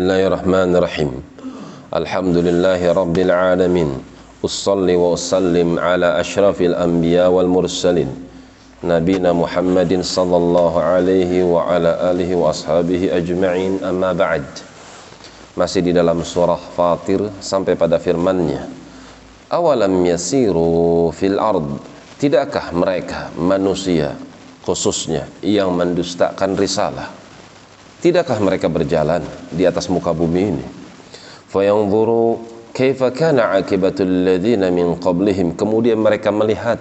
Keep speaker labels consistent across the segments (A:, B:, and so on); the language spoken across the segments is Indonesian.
A: الله الرحمن الرحيم الحمد لله رب العالمين أصلي وأسلم على أشرف الأنبياء والمرسلين نبينا محمد صلى الله عليه وعلى آله وأصحابه أجمعين أما بعد masih di dalam surah Fatir sampai pada firman-Nya. Awalam yasiru fil ard? Tidakkah mereka manusia khususnya yang mendustakan risalah? Tidakkah mereka berjalan di atas muka bumi ini? Fayanzuru kaifa kana akibatul ladzina min qablihim. Kemudian mereka melihat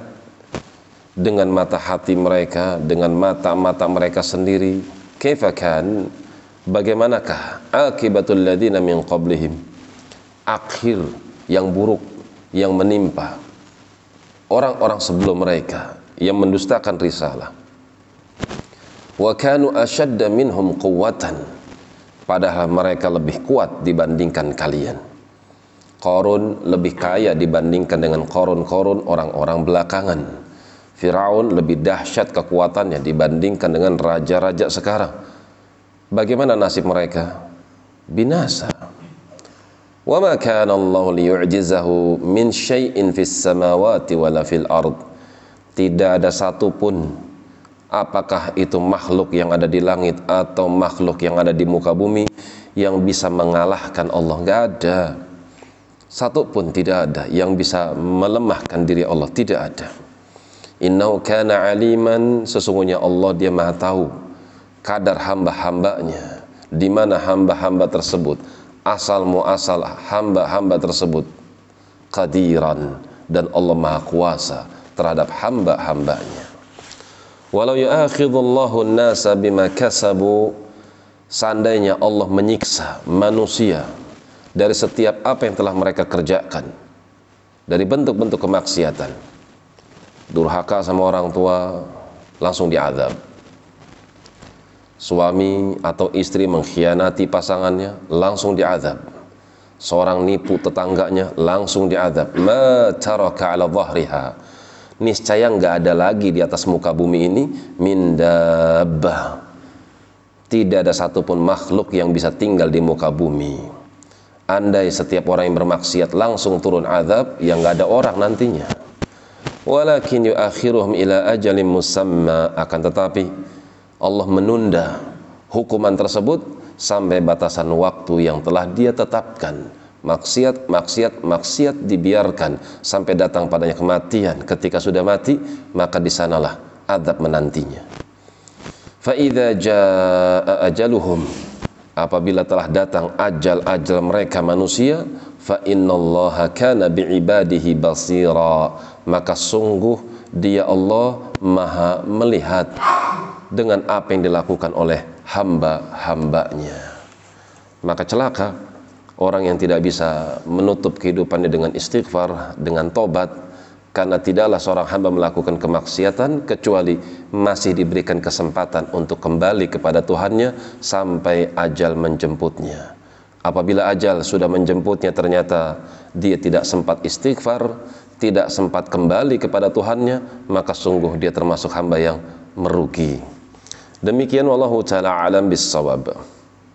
A: dengan mata hati mereka, dengan mata-mata mereka sendiri, kaifa kan bagaimanakah akibatul ladzina min qablihim? Akhir yang buruk yang menimpa orang-orang sebelum mereka yang mendustakan risalah wa kanu ashadda minhum quwwatan. Padahal mereka lebih kuat dibandingkan kalian. Korun lebih kaya dibandingkan dengan korun-korun orang-orang belakangan. Firaun lebih dahsyat kekuatannya dibandingkan dengan raja-raja sekarang. Bagaimana nasib mereka? Binasa. Wa ma kana Allah liyu'jizahu min syai'in fis samawati wala fil ard. Tidak ada satupun apakah itu makhluk yang ada di langit atau makhluk yang ada di muka bumi yang bisa mengalahkan Allah? Gak ada. Satu pun tidak ada yang bisa melemahkan diri Allah. Tidak ada. Innahu kana aliman sesungguhnya Allah dia maha tahu kadar hamba-hambanya. Di mana hamba-hamba tersebut? Asal muasal hamba-hamba tersebut qadiran dan Allah maha kuasa terhadap hamba-hambanya Walau yu'akhidullahu nasa bima kasabu Seandainya Allah menyiksa manusia Dari setiap apa yang telah mereka kerjakan Dari bentuk-bentuk kemaksiatan Durhaka sama orang tua Langsung diadab Suami atau istri mengkhianati pasangannya Langsung diadab Seorang nipu tetangganya Langsung diadab Ma taraka ala dhahriha niscaya nggak ada lagi di atas muka bumi ini mindabah tidak ada satupun makhluk yang bisa tinggal di muka bumi. Andai setiap orang yang bermaksiat langsung turun azab yang nggak ada orang nantinya. Walakin yuakhiruhum ila ajalin musamma. Akan tetapi Allah menunda hukuman tersebut sampai batasan waktu yang telah dia tetapkan maksiat, maksiat, maksiat dibiarkan sampai datang padanya kematian. Ketika sudah mati, maka di sanalah adab menantinya. Faida jaa ajaluhum apabila telah datang ajal-ajal mereka manusia fa innallaha kana biibadihi basira maka sungguh dia Allah maha melihat dengan apa yang dilakukan oleh hamba-hambanya maka celaka orang yang tidak bisa menutup kehidupannya dengan istighfar, dengan tobat, karena tidaklah seorang hamba melakukan kemaksiatan kecuali masih diberikan kesempatan untuk kembali kepada Tuhannya sampai ajal menjemputnya. Apabila ajal sudah menjemputnya ternyata dia tidak sempat istighfar, tidak sempat kembali kepada Tuhannya, maka sungguh dia termasuk hamba yang merugi. Demikian wallahu taala alam bisawab.